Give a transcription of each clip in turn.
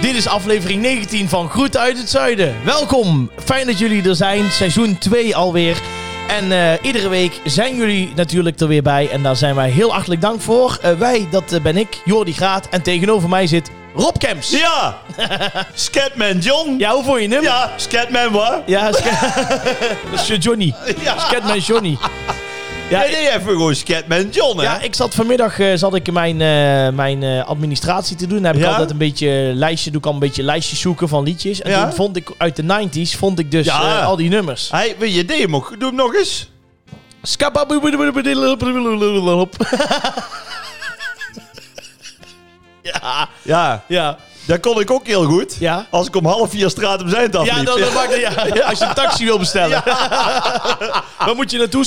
Dit is aflevering 19 van Groeten uit het Zuiden. Welkom, fijn dat jullie er zijn. Seizoen 2 alweer. En eh, iedere week zijn jullie natuurlijk er weer bij. En daar zijn wij heel hartelijk dank voor. Eh, wij, dat eh, ben ik, Jordi Graat. En tegenover mij zit Rob Kemps. Ja! Scatman John! Ja, hoe vond je hem? Ja, Scatman wat? Ja, Sca- dat is Johnny. Ja. Scatman Johnny. Ja, Nee, nee, even gewoon Scatman John, hè? Ja, ik zat vanmiddag eh, zat ik mijn, eh, mijn eh, administratie te doen. Dan heb ik Ja? altijd een beetje lijstje, doe ik al een beetje lijstjes zoeken van liedjes. En Ja? toen vond ik uit de 90s vond ik dus Ja. eh, al die nummers. Hey, wil je deed hem ook? Doe hem nog eens. Ja, Ja, ja, dat kon ik ook heel goed. ja. Als ik om half vier straat om zijn Ja, dat, dat maakt, ja, als je een taxi wil bestellen. Waar moet je naartoe?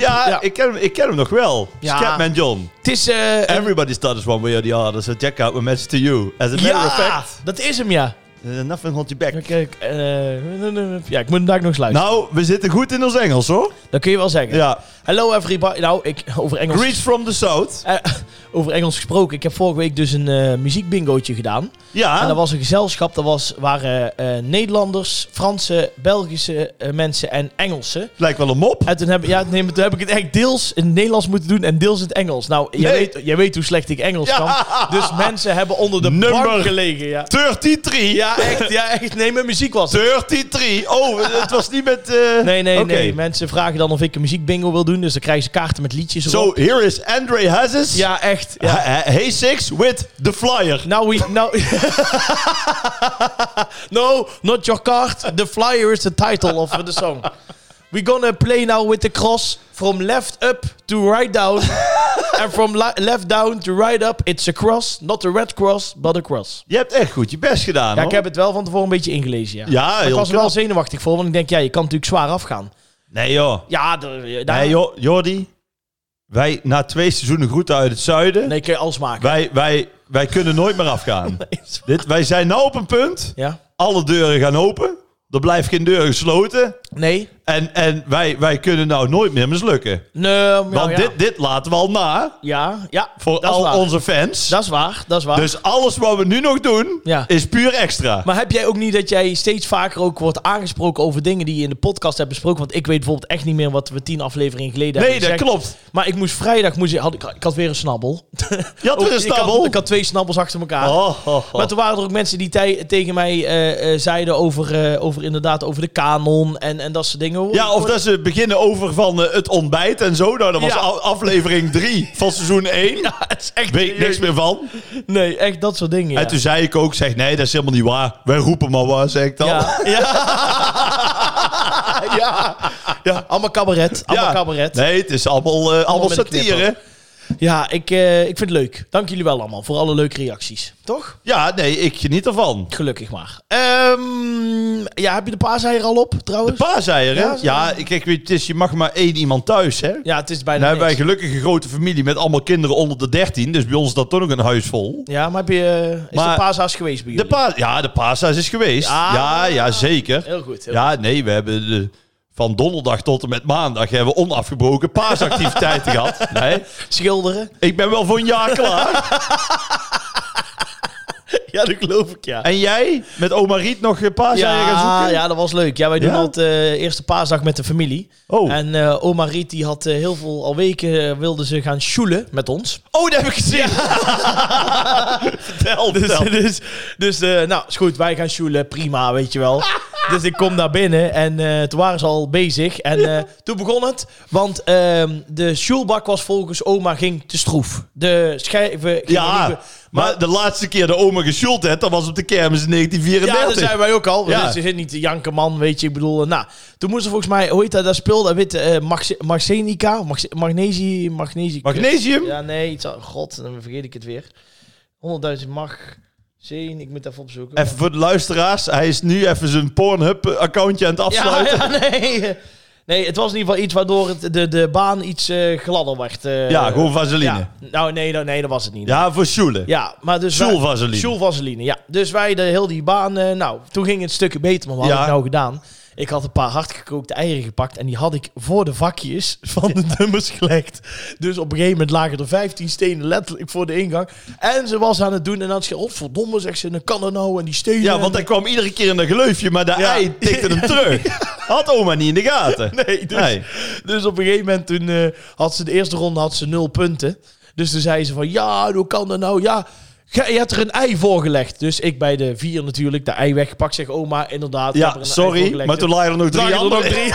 Ja, Ja. Ik, ken hem, ik ken hem nog wel. Ja. Scatman John. Het is... eh, Everybody stutters one way or the other, so check out my message to you. As a matter ja, of fact, dat is hem, ja. Uh, nothing holds you back. Kijk, eh, ja, ik moet hem daar nog eens luisteren. Nou, we zitten goed in ons Engels, hoor. dat kun je wel zeggen. Ja. Hello everybody. Nou, ik, over Engels... Greets from the south. Eh, over Engels gesproken. Ik heb vorige week dus een eh muziekbingootje gedaan. Ja. En dat was een gezelschap. Dat was, waren eh, Nederlanders, Franse, Belgische eh, mensen en Engelsen. Lijkt wel een mop. En toen heb, ja, nee, toen heb ik het echt deels in het Nederlands moeten doen en deels in het Engels. Nou, jij, Nee. weet, jij weet hoe slecht ik Engels Ja. kan. Dus mensen hebben onder de Nummer gelegen. Ja. 33. ja, echt. Ja, echt. Nee, met muziek was het. 33. Oh, het was niet met... eh, Nee, nee, nee. Mensen vragen dan of ik een muziekbingo wil doen. Dus dan krijgen ze kaarten met liedjes So, erop. here is Andre Hazes. Ja, echt. Ja. Hey Six with the flyer. Now we now. no, not your card. The flyer is the title of the song. We're gonna play now with the cross from left up to right down, and from left down to right up. It's a cross, not a red cross, but a cross. Je hebt echt goed je best gedaan, Ja, hoor. ik heb het wel van tevoren een beetje ingelezen. Ja, Ja, Maar ik was er wel zenuwachtig voor, want ik denk, ja, je kan natuurlijk zwaar afgaan. Nee, joh. Ja, de, daar, Nee, joh, Jordi. Wij, na twee seizoenen groeten uit het zuiden... nee, kun je alles maken. Wij, wij, wij kunnen nooit meer afgaan. Dit, wij zijn nou op een punt. Ja? Alle deuren gaan open. Er blijft geen deur gesloten. Nee? En, en wij, wij kunnen nou nooit meer mislukken. Nee, ja, Want ja. dit, dit laten we al na. Ja, ja, Voor dat al waar. onze fans. Dat is waar, dat is waar. Dus alles wat we nu nog doen, Ja. is puur extra. Maar heb jij ook niet dat jij steeds vaker ook wordt aangesproken over dingen die je in de podcast hebt besproken? Want ik weet bijvoorbeeld echt niet meer wat we tien afleveringen geleden nee, hebben dat gezegd. klopt. Maar ik moest vrijdag, moest, ik- had, ik, ik had weer een snabbel. Je had weer een Ik had- snabbel. Ik had, twee snabbels achter elkaar. Oh, oh, oh. Maar toen waren er ook mensen die tegen mij eh, eh, zeiden over, eh, over inderdaad over de kanon en, en dat soort dingen. Ja, of dat ze beginnen over van eh, het ontbijt en zo. Nou, dat was Ja. aflevering 3 van seizoen 1. Ja, het is echt... Weet niks meer van. Nee, echt dat soort dingen, ja. En toen zei ik ook, zeg nee, dat is helemaal niet waar. Wij roepen maar wat, zeg ik dan. ja. ja. ja. Allemaal cabaret. Allemaal Ja. cabaret. Nee, het is allemaal, eh, allemaal een satire. Ja, ik, eh, ik vind het leuk. Dank jullie wel allemaal voor alle leuke reacties. Toch? Ja, nee, ik geniet ervan. Gelukkig maar. Ehm, ja, heb je de paaseier al op trouwens? Paaseieren? Ja, Ja, zo. kijk, het is, je mag maar één iemand thuis, hè? ja, het is bijna Nou hebben wij gelukkig een grote familie met allemaal kinderen onder de 13. Dus bij ons is dat toch nog een huis vol. Ja, maar heb je, eh, is Maar- de paashaas geweest bij De jullie? pa ja, de paashuis is geweest. Ja. Ja, ja, zeker. Heel goed. Heel Ja, nee, we hebben de, van donderdag tot en met maandag hebben we onafgebroken paasactiviteiten gehad. Nee. Schilderen. ik ben wel voor een jaar klaar. Ja, dat geloof ik, ja. En jij, met oma Riet nog een paaseieren gaan Ja, zoeken? ja, dat was leuk. Ja, wij doen Ja? altijd uh, eerste paasdag met de familie. Oh. En eh, oma Riet die had eh, heel veel, al weken eh, wilde ze gaan sjoelen met ons. oh, dat heb ik gezien. vertel, Dus, vertel. dus, dus eh, nou, is goed, wij gaan sjoelen, prima, weet je wel. Dus ik kom daar binnen en eh, toen waren ze al bezig. En eh, toen begon het, want ehm, de sjoelbak was volgens oma ging te stroef. De schijven gingen Ja, niet- maar de laatste keer de oma geschuld had, dat was op de kermis in Ja, 1934. dat zijn wij ook al. Ja. Dus je zit niet te janken, man, weet je. Ik bedoel, eh, nou, toen moest er volgens mij, hoe heet dat, dat spul, dat witte marsenica, marse- magnesium, magnesium. Magnesium? Ja, nee, iets, god, dan vergeet ik het weer. 100.000 mag, ik moet even opzoeken. Even voor de luisteraars, hij is nu even zijn Pornhub-accountje aan het ja, afsluiten. ja, nee. Nee, het was in ieder geval iets waardoor het, de, de baan iets eh, gladder werd. eh, ja, gewoon vaseline. ja. Ja, Nou, nee, dat- nee, dat was het niet. voor Sjoelen. Ja, maar dus... wij- Sjoelvaseline. Sjoelvaseline, ja. Dus wij de heel die baan... eh, nou, toen ging het een stukje beter, maar wat Ja. had ik nou gedaan? Ik had een paar hardgekookte eieren gepakt en die had ik voor de vakjes van de nummers gelegd. Dus op een gegeven moment lagen er 15 stenen letterlijk voor de ingang. En ze was aan het doen en dan had ze oh verdomme, zegt ze, dan kan er nou en die stenen. Ja, want hij kwam iedere keer in een geleufje, maar de Ja. ei tikte hem terug. Had oma niet in de gaten. Nee, dus, Nee. dus op een gegeven moment toen eh, had ze de eerste ronde had ze nul punten. Dus toen zei ze van, ja, hoe kan dat nou? Ja, je hebt er een ei voorgelegd. Dus ik bij de vier natuurlijk de ei weggepakt. Zeg, oma, inderdaad. er Ja, sorry, maar toen lagen er nog drie er nog drie.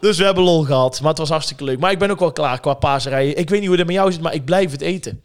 dus we hebben lol gehad. Maar het was hartstikke leuk. Maar ik ben ook wel klaar qua paasrijen. Ik weet niet hoe het met jou zit, maar ik blijf het eten.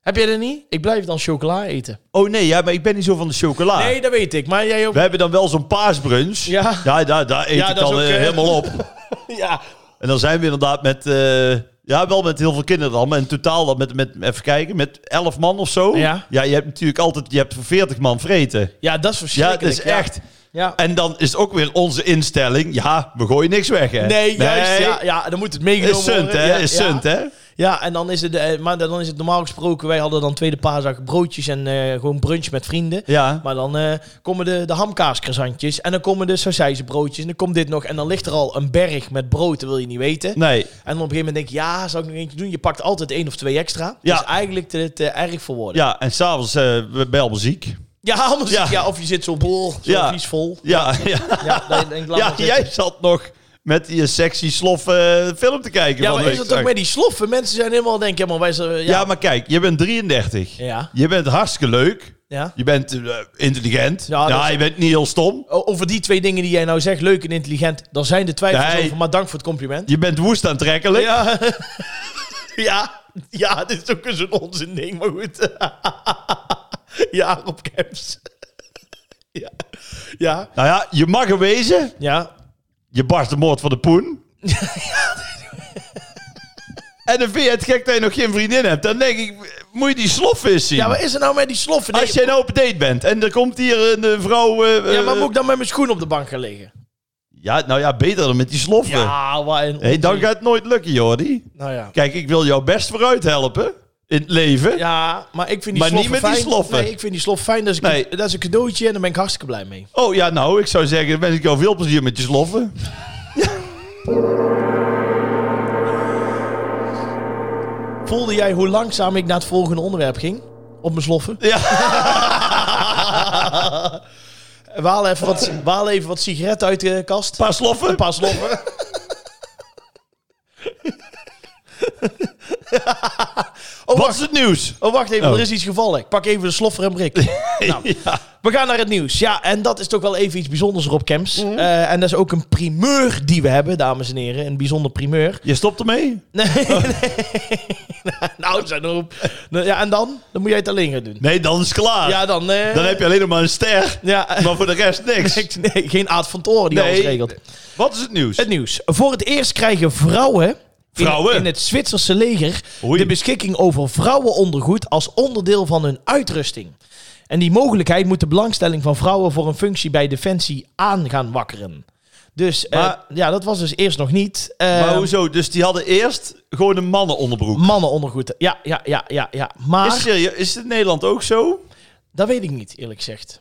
Heb jij dat niet? Ik blijf dan chocola eten. Oh nee, ja, maar ik ben niet zo van de chocola. Nee, dat weet ik. Maar jij ook? We hebben dan wel zo'n paasbrunch. Ja. Ja, daar, daar eet Ja, ik dat dan ook, eh, eh, helemaal op. Ja. En dan zijn we inderdaad met... eh, ja, wel met heel veel kinderen dan. Maar in totaal dan met, met... Even kijken, met 11 man of zo. Ja. Ja, je hebt natuurlijk altijd... Je hebt voor 40 man vreten. ja, dat is Ja, verschrikkelijk. dat is ja. echt... Ja. En dan is het ook weer onze instelling. Ja, we gooien niks weg, hè? Nee, juist. Ja, ja, dan moet het meegenomen Is sunt, worden. hè? Ja, Is ja. sunt, hè? Ja, en dan is het, eh, maar dan is het normaal gesproken. Wij hadden dan tweede paasdag broodjes en eh, gewoon brunch met vrienden. Ja. Maar dan eh, komen de, de hamkaaskrasantjes en dan komen de sausijzenbroodjes en dan komt dit nog. En dan ligt er al een berg met brood, dat wil je niet weten. Nee. En dan op een gegeven moment denk je, ja, zou ik nog eentje doen? Je pakt altijd één of twee extra. Ja. Dat is eigenlijk te, te erg voor woorden. Ja, en s'avonds uh, ben je allemaal ziek. Ja, anders, ja. Ja. of je zit zo bol, zo Ja. vies vol. Ja, ja. Ja, ja zitten. jij zat nog met die sexy slof eh, film te kijken. Ja, maar is het ook met die sloffen? Mensen zijn helemaal, denk helemaal wij zijn, Ja. ja. maar kijk, je bent 33. Ja. Je bent hartstikke leuk. ja. Je bent eh, intelligent. Ja, Ja, dat is- je bent niet heel stom. Over die twee dingen die jij nou zegt, leuk en intelligent, daar zijn de twijfels Nee. over, maar dank voor het compliment. Je bent woest aantrekkelijk. Ja, ja, ja, dit is ook eens een onzin ding, maar goed. ja, op camps. ja, ja, Nou ja, je mag er wezen. ja. Je barst de moord van de poen. en dan vind je het gek dat je nog geen vriendin hebt. Dan denk ik, moet je die slofvis zien. Ja, wat is er nou met die sloffen? Nee, Als jij nou op date bent en er komt hier een eh, vrouw... eh, ja, maar eh, moet ik dan met mijn schoen op de bank gaan liggen? ja, nou ja, beter dan met die sloffen. Ja, wat een hey, dan gaat het nooit lukken, Jordi. Nou ja. Kijk, ik wil jou best vooruit helpen in het leven. Ja, maar ik vind die Maar niet sloffen met die fijn. sloffen. Nee, ik vind die sloffen fijn. Dat is, een, Nee. dat is een cadeautje en daar ben ik hartstikke blij mee. Oh ja, nou, ik zou zeggen, dan wens ik jou veel plezier met je sloffen. Voelde jij hoe langzaam ik naar het volgende onderwerp ging? Op mijn sloffen? Ja. We halen even wat, we halen even wat sigaretten uit de kast. Een paar sloffen. Een paar sloffen. oh, Wat wacht. is het nieuws? Oh, wacht even. Oh. Er is iets gevallen. Ik pak even de sloffer en brik. nou, we gaan naar het nieuws. Ja, en dat is toch wel even iets bijzonders op Camps. Mhm. Eh, en dat is ook een primeur die we hebben, dames en heren. Een bijzonder primeur. Je stopt ermee? Nee, nee. nou, zijn erop. Nou, Ja, en dan? Dan moet jij het alleen gaan doen. Nee, dan is het klaar. Ja, dan... eh, Dan heb je alleen nog maar een ster, Ja, maar voor de rest niks. niks. Nee, geen Aad van Toren die Nee. alles regelt. Wat is het nieuws? Het nieuws. Voor het eerst krijgen vrouwen... in- Vrouwen? In, het Zwitserse leger Oei. de beschikking over vrouwenondergoed als onderdeel van hun uitrusting. En die mogelijkheid moet de belangstelling van vrouwen voor een functie bij Defensie aan gaan wakkeren. Dus eh, ja, dat was dus eerst nog niet. Eh, maar hoezo? Dus die hadden eerst gewoon een mannenonderbroek. Mannenondergoed. Ja, ja, ja, ja, ja. Maar Is, serieus, is het in Nederland ook zo? dat weet ik niet, eerlijk gezegd.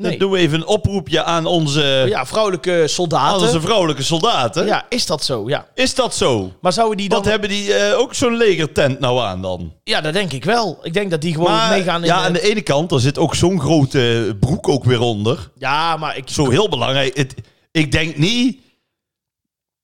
Nee. Dan doen we even een oproepje aan onze, Ja, vrouwelijke aan soldaten. onze vrouwelijke soldaten. Ja, is dat zo? Ja. Is dat zo? Maar zouden die dan... Wat hebben die eh, ook zo'n legertent nou aan dan? Ja, dat denk ik wel. Ik denk dat die gewoon Maar, meegaan in... ja, aan de ene kant, er zit ook zo'n grote broek ook weer onder. Ja, maar ik... Zo heel belangrijk. Het, ik denk niet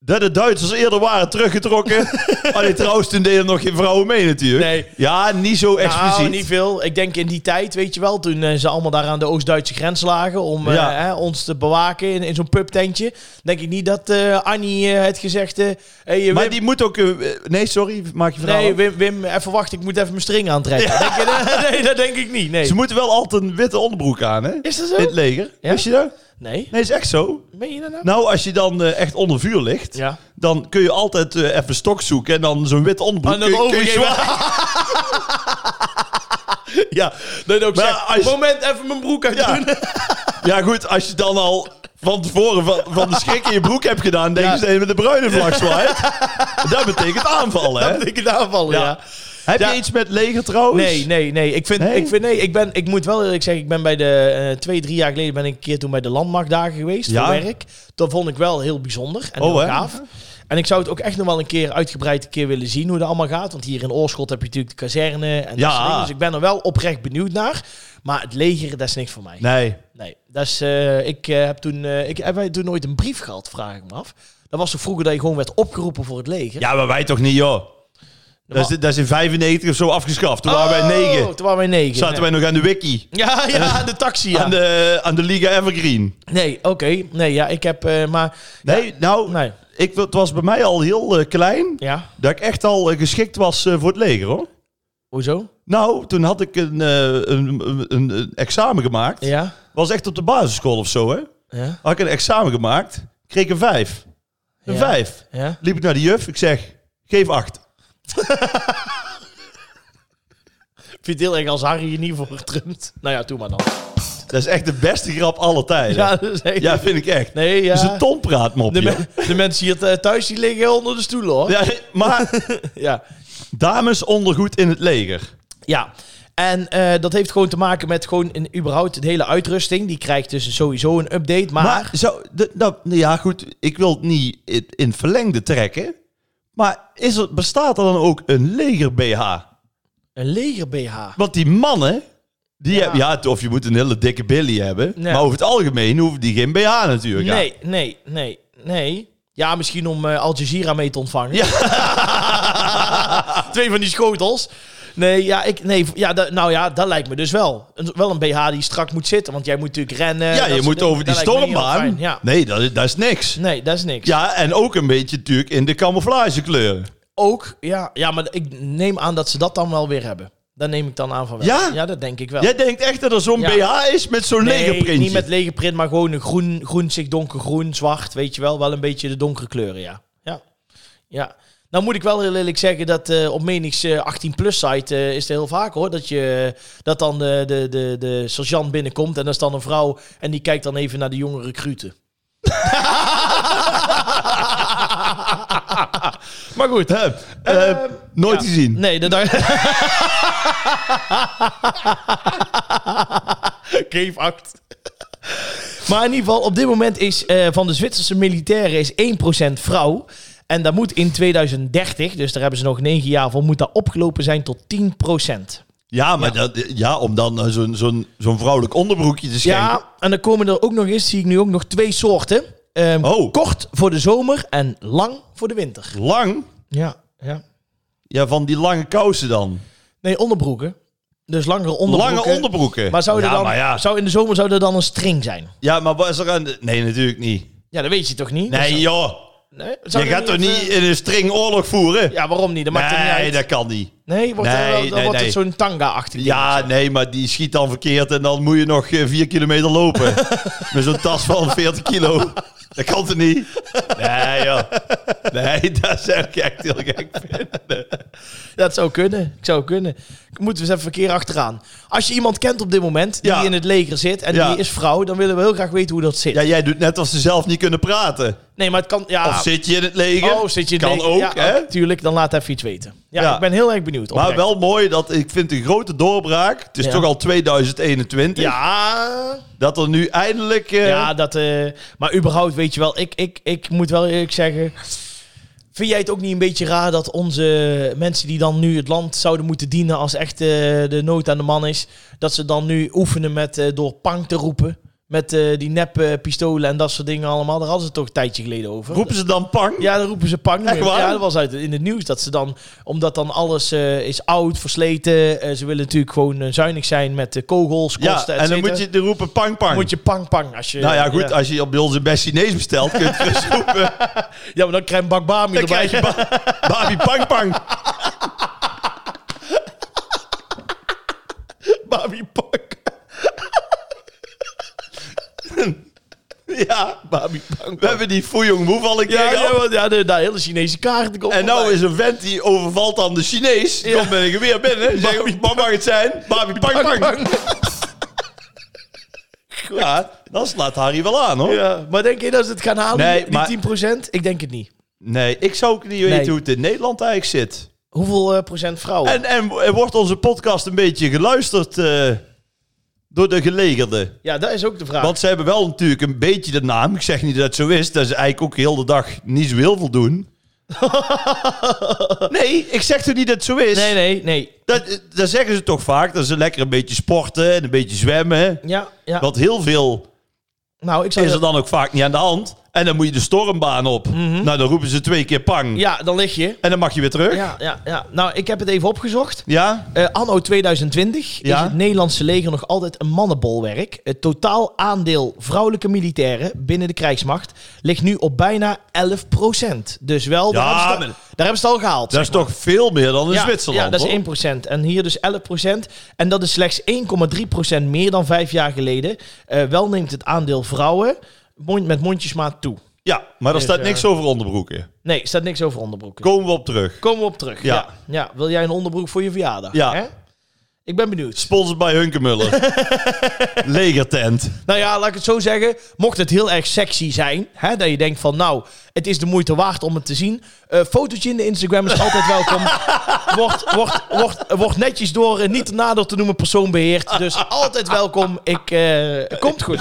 dat de Duitsers eerder waren teruggetrokken. Allee, trouwens, toen deden nog geen vrouwen mee natuurlijk. Nee. Ja, niet zo expliciet. Nou, niet veel. Ik denk in die tijd, weet je wel, toen eh, ze allemaal daar aan de Oost-Duitse grens lagen om eh, Ja. ons te bewaken in, in zo'n pubtentje. Denk ik niet dat eh, Annie het gezegd... hey, maar Wim, die moet ook... nee, sorry, maak je verhaal. nee. Wim, Wim, even wachten, ik moet even mijn string aantrekken. Denk je nee, dat denk ik niet. Nee. Ze moeten wel altijd een witte onderbroek aan, hè? Is dat In het zo? leger. Ja? Wist je dat? Nee. Nee, is echt zo. Meen je dat nou? Nou, als je dan eh, echt onder vuur ligt, Ja. dan kun je altijd eh, even stok zoeken en dan zo'n wit onderbroek. En dan kun je- kun je overgeven. zo- ja, dan ook Maar als- moment, even mijn broek uit Ja. doen. Ja, goed, als je dan al van tevoren van, van de schrik in je broek hebt gedaan, denk je Ja. dat je met de bruine vlag zwaait. dat betekent aanvallen, hè? Dat betekent aanvallen, ja. Ja. Heb je iets met leger trouwens? Nee, nee, nee. Ik vind, Nee? Ik, vind nee, ik, ben, ik moet wel eerlijk zeggen, ik ben bij de eh, twee, drie jaar geleden ben ik een keer toen bij de landmachtdagen geweest Ja? voor werk. Dat vond ik wel heel bijzonder en Oh, heel gaaf. En ik zou het ook echt nog wel een keer uitgebreid een keer willen zien hoe dat allemaal gaat. Want hier in Oorschot heb je natuurlijk de kazerne en Ja. Dus ik ben er wel oprecht benieuwd naar. Maar het leger, dat is niks voor mij. Nee. Nee, dat is, eh, ik eh, heb toen, ik, heb wij toen nooit een brief gehad, vraag ik me af. Dat was toch vroeger dat je gewoon werd opgeroepen voor het leger? Ja, maar wij toch niet, joh. Dat is, dat is in 95 of zo afgeschaft. Toen waren wij negen. Oh, Toen waren wij negen. Zaten wij nog aan de wiki. Ja, ja, de taxi, ja. Aan, de, aan de Liga Evergreen. Nee, oké. Nee, ja, ik heb, eh, maar... Nee, nou, Nee, ik, het was bij mij al heel eh, klein. ja. Dat ik echt al eh, geschikt was voor het leger, hoor. Hoezo? Nou, toen had ik een, een, een, een examen gemaakt. Ja. Was echt op de basisschool of zo, hè? Ja. Had ik een examen gemaakt. Kreeg ik een vijf. Een Ja. vijf. Ja. Liep ik naar de juf. Ik zeg, geef acht. Vind het heel erg als Harry je niet voor trumt. Nou ja, doe maar dan. Dat is echt de beste grap aller tijden. Ja, Ja, dat is echt... vind ik echt. Nee, ja. Dat is een tonpraatmopje. de, de mensen hier th- thuis die liggen onder de stoelen, hoor. Ja. Ja, maar Ja. dames ondergoed in het leger. En eh, dat heeft gewoon te maken met gewoon een, überhaupt de hele uitrusting. Die krijgt dus sowieso een update. Maar, Maar, zo, de, nou, ja goed, ik wil het niet in, verlengde trekken. Maar is er, bestaat er dan ook een leger BH? een leger BH. Want die mannen, die Ja. hebben, ja, of je moet een hele dikke billy hebben. Ja. Maar over het algemeen hoeven die geen BH natuurlijk. Nee, nee, nee, nee. Ja, misschien om eh, Al Jazeera mee te ontvangen. Ja. Twee van die schotels. Nee, ja, ik, nee, ja, dat, nou ja, dat lijkt me dus wel. Een, wel een BH die strak moet zitten, want jij moet natuurlijk rennen. Ja, je moet dingen. over die stormbaan. Ja. Nee, dat, is- dat is niks. Nee, dat is niks. Ja, en ook een beetje natuurlijk in de camouflagekleuren. Ook, ja, ja, maar ik neem aan dat ze dat dan wel weer hebben. Dat neem ik dan aan van wel. Ja? Ja, dat denk ik wel. Jij denkt echt dat er zo'n Ja. BH is met zo'n nee, legerprintje? niet met legerprint, maar gewoon een groen, groen, zich donkergroen, zwart, weet je wel. Wel een beetje de donkere kleuren, ja. Ja, ja. Nou moet ik wel heel eerlijk zeggen dat eh, op Menings 18-plus site eh, is het heel vaak hoor. Dat, je, dat dan de, de, de, de sergeant binnenkomt en dat is dan een vrouw en die kijkt dan even naar de jonge recruten. maar goed. Huh, eh, nooit ja. gezien. Nee, dat dacht Geef acht. Maar in ieder geval, op dit moment is eh, van de Zwitserse militairen is 1% vrouw. En dat moet in 2030, dus daar hebben ze nog 9 jaar voor, moet dat opgelopen zijn tot 10%. Ja, maar Dat, ja, om dan eh, zo'n zo'n zo'n vrouwelijk onderbroekje te schenken. Ja, en dan komen er ook nog eens, zie ik nu ook nog twee soorten. Ehm, Oh. Kort voor de zomer en lang voor de winter. Lang? Ja, ja. Ja, van die lange kousen dan. Nee, onderbroeken. Dus langere onderbroeken. Lange onderbroeken. Maar zou, er ja, dan, maar ja. zou in de zomer zou er dan een string zijn? Ja, maar wat is er de... Nee, natuurlijk niet. Ja, dat weet je toch niet? Nee, Dat joh. Nee? Zou Je gaat toch niet in een string oorlog voeren? Ja, waarom niet? Dat maakt niet nee, uit. dat kan niet. Nee, wordt Nee, er dan nee, wordt het zo'n tanga-achtig ding. Ja, nee, maar die schiet dan verkeerd en dan moet je nog eh, vier kilometer lopen. Met zo'n tas van 40 kilo. Dat kan toch niet? Nee, joh. Nee, dat zou ik echt heel gek vinden. Dat zou kunnen. Ik zou kunnen. Moeten we eens even verkeer achteraan. Als je iemand kent op dit moment die Ja. in het leger zit en Ja. die is vrouw, dan willen we heel graag weten hoe dat zit. Ja, jij doet net als ze zelf niet kunnen praten. Nee, maar het kan... Ja, Of zit je in het leger? oh, zit je in het Kan leger? ook, ja, hè? Tuurlijk, dan laat even iets weten. Ja, Ja. ik ben heel erg benieuwd. Maar wel mooi dat ik vind een grote doorbraak. Het is Ja. toch al 2021. Ja, Dat er nu eindelijk. eh, Ja, dat, eh, maar überhaupt, weet je wel, ik, ik, ik moet wel eerlijk zeggen. Vind jij het ook niet een beetje raar dat onze mensen die dan nu het land zouden moeten dienen als echt eh, de nood aan de man is, dat ze dan nu oefenen met eh, door pang te roepen? Met eh, die nep eh, pistolen en dat soort dingen allemaal. Daar hadden ze toch een tijdje geleden over. roepen ze dan pang? Ja, dan roepen ze pang. Echt waar? Ja, dat was uit in het nieuws. Dat ze dan, omdat dan alles eh, is oud, versleten. eh, ze willen natuurlijk gewoon zuinig zijn met de kogels, Ja, kosten, et en dan moet je de roepen pang pang. moet je pang pang. Als je, nou ja, goed, als je op bij ons een best Chinees bestelt, kun je roepen. Ja, maar dan krijg je bak bami Dan erbij. krijg je ba pang pang. Bami pak. Ja, Bami pak. we hebben die Fuyong Wu al een keer Ja, ja, gehad. want ja, de, hele Chinese kaart. komt En nou voorbij. is een vent die overvalt dan de Chinees. Ja. komt met een geweer binnen. Zegt, wat mag het zijn? Babi pang pang. Ja, dan slaat Harry wel aan, hoor. Ja, maar denk je dat ze het gaan halen, Nee, die maar- 10%? Ik denk het niet. Nee, ik zou ook niet weten Nee. hoe het in Nederland eigenlijk zit. Hoeveel eh, procent vrouwen? En, en, en wordt onze podcast een beetje geluisterd eh, door de gelegerden? ja, dat is ook de vraag. Want ze hebben wel natuurlijk een beetje de naam. Ik zeg niet dat het zo is. Dat ze eigenlijk ook heel de dag niet zo heel veel doen. nee, ik zeg toch niet dat het zo is. Nee, nee, nee. Dat, dat zeggen ze toch vaak. Dat ze lekker een beetje sporten en een beetje zwemmen. Ja, ja. Want heel veel nou, ik zou is er dan ook vaak niet aan de hand. En dan moet je de stormbaan op. Nou, dan roepen ze twee keer pang. Ja, dan lig je. En dan mag je weer terug. Ja, ja, ja. Nou, ik heb het even opgezocht. Ja? Eh, anno 2020 Ja? is het Nederlandse leger nog altijd een mannenbolwerk. Het totaal aandeel vrouwelijke militairen binnen de krijgsmacht ligt nu op bijna 11% Dus wel, daar, Ja, hebben ze, maar- het- daar hebben ze het al gehaald. Dat is maar. toch veel meer dan in ja, Zwitserland, Ja, dat is hoor. 1%. En hier dus 11%. En dat is slechts 1,3% meer dan vijf jaar geleden. Eh, wel neemt het aandeel vrouwen mond, met mondjesmaat toe. Ja, maar er Dus, staat eh, niks over onderbroeken. Nee, er staat niks over onderbroeken. Komen we op terug. Komen we op terug. Ja. Ja. ja. Wil jij een onderbroek voor je verjaardag? Ja. Hè? Ik ben benieuwd. Sponsored bij Hunkemuller. Legertent. Nou ja, laat ik het zo zeggen. Mocht het heel erg sexy zijn, hè, dat je denkt van nou, het is de moeite waard om het te zien. eh fotootje in de Instagram is altijd welkom. Wordt, wordt, wordt, wordt netjes door een niet nader te noemen persoon beheerd. Dus altijd welkom. Ik, eh, komt goed.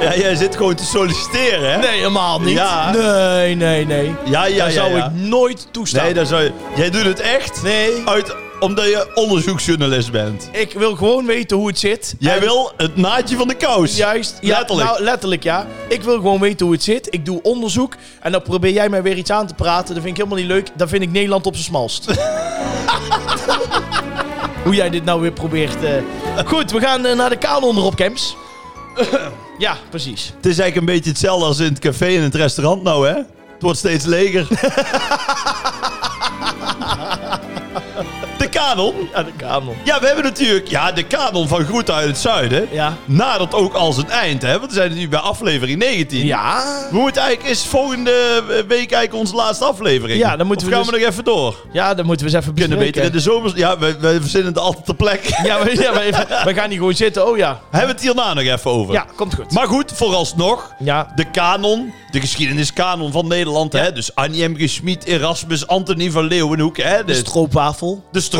Ja, jij zit gewoon te solliciteren, hè? Nee, helemaal niet. Ja. Nee, nee, nee. Ja, ja, ja. zou ja. ik nooit toestaan. Nee, dat zou je... Jij doet het echt Nee. uit, omdat je onderzoeksjournalist bent. Ik wil gewoon weten hoe het zit. Jij En- wil het naadje van de kous. Juist, ja, Letterlijk. Nou, letterlijk, ja. Ik wil gewoon weten hoe het zit. Ik doe onderzoek. En dan probeer jij mij weer iets aan te praten. Dat vind ik helemaal niet leuk. Dan vind ik Nederland op zijn smalst. hoe jij dit nou weer probeert. eh. Goed, we gaan eh, naar de kanon erop, Camps. ja, precies. Het is eigenlijk een beetje hetzelfde als in het café en het restaurant nou, hè? Het wordt steeds leger. kanon. Ja, de kanon. Ja, we hebben natuurlijk... Ja, de kanon van Groeten uit het Zuiden. Ja. Nadert ook al zijn eind, hè? Want we zijn nu bij aflevering 19. Ja. We moeten eigenlijk... Is volgende week eigenlijk onze laatste aflevering? Ja, dan moeten of we gaan dus- we nog even door? Ja, dan moeten we eens even Kunnen beter in de zomers... Ja, we, we verzinnen het altijd ter plekke. Ja, we, ja gaan niet gewoon zitten. Oh ja. Hebben we het hierna nog even over. Ja, komt goed. Maar goed, vooralsnog... Ja. De kanon, de geschiedeniskanon van Nederland, hè? Dus Annie M. G. Schmid, Erasmus, Antonie van Leeuwenhoek, hè? De De, stroopwafel. de stroopwafel,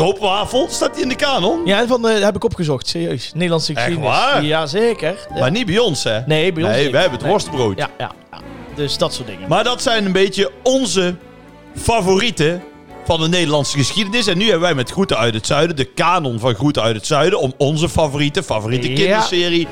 staat die in de kanon? Ja, van, eh, heb ik opgezocht. Serieus. Nederlandse Echt geschiedenis. waar? Jazeker. Ja. Maar niet bij ons, hè? Nee, bij ons Nee, niet. wij hebben het Nee. worstbrood. Ja, ja, ja. Dus dat soort dingen. Maar dat zijn een beetje onze favorieten van de Nederlandse geschiedenis. En nu hebben wij met Groeten uit het Zuiden, de kanon van Groeten uit het Zuiden, om onze favoriete, favoriete kinderserie,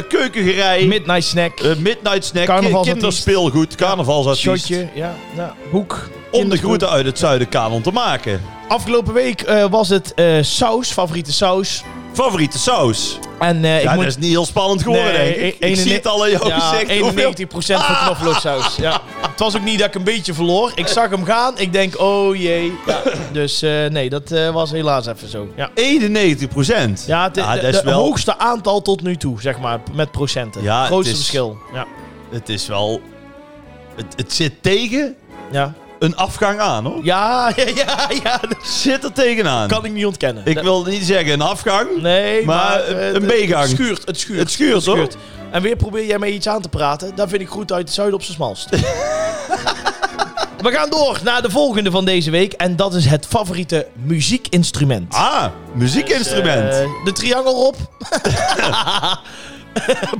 keukengerei, Midnight snack. eh, Midnight Snack, kinderspeelgoed, carnavalsartiest. shotje. Ja, ja. Hoek. Om de. Groeten uit het Zuiden kanon te maken. Afgelopen week eh, was het eh, saus. Favoriete saus. Favoriete saus? En eh, ik Ja, moet... dat is niet heel spannend geworden, Nee, denk ik. Ik zie het al in jouw ja, gezicht. hoeveel- 91% van knoflooksaus. Ja. Het was ook niet dat ik een beetje verloor. Ik zag hem gaan. Ik denk, oh jee. Ja. Dus eh, nee, dat eh, was helaas even zo. Ja. 91 procent. Ja, het, Ja, is wel- hoogste aantal tot nu toe, zeg maar, met procenten. Ja, het Grootste is- verschil. Ja. Het is wel... Het, het zit tegen Ja. Een afgang aan, hoor. Ja, ja, ja, ja, dat Zit er tegenaan. kan ik niet ontkennen. Ik Dat- wil niet zeggen een afgang. Nee, Maar maar, een- eh, een het B-gang. schuurt, het schuurt. Het schuurt, hoor. En weer probeer jij mij iets aan te praten. Dan vind ik goed uit het zuiden op zijn smalst. We gaan door naar de volgende van deze week. En dat is het favoriete muziekinstrument. Ah, muziekinstrument. Eh, de triangel op.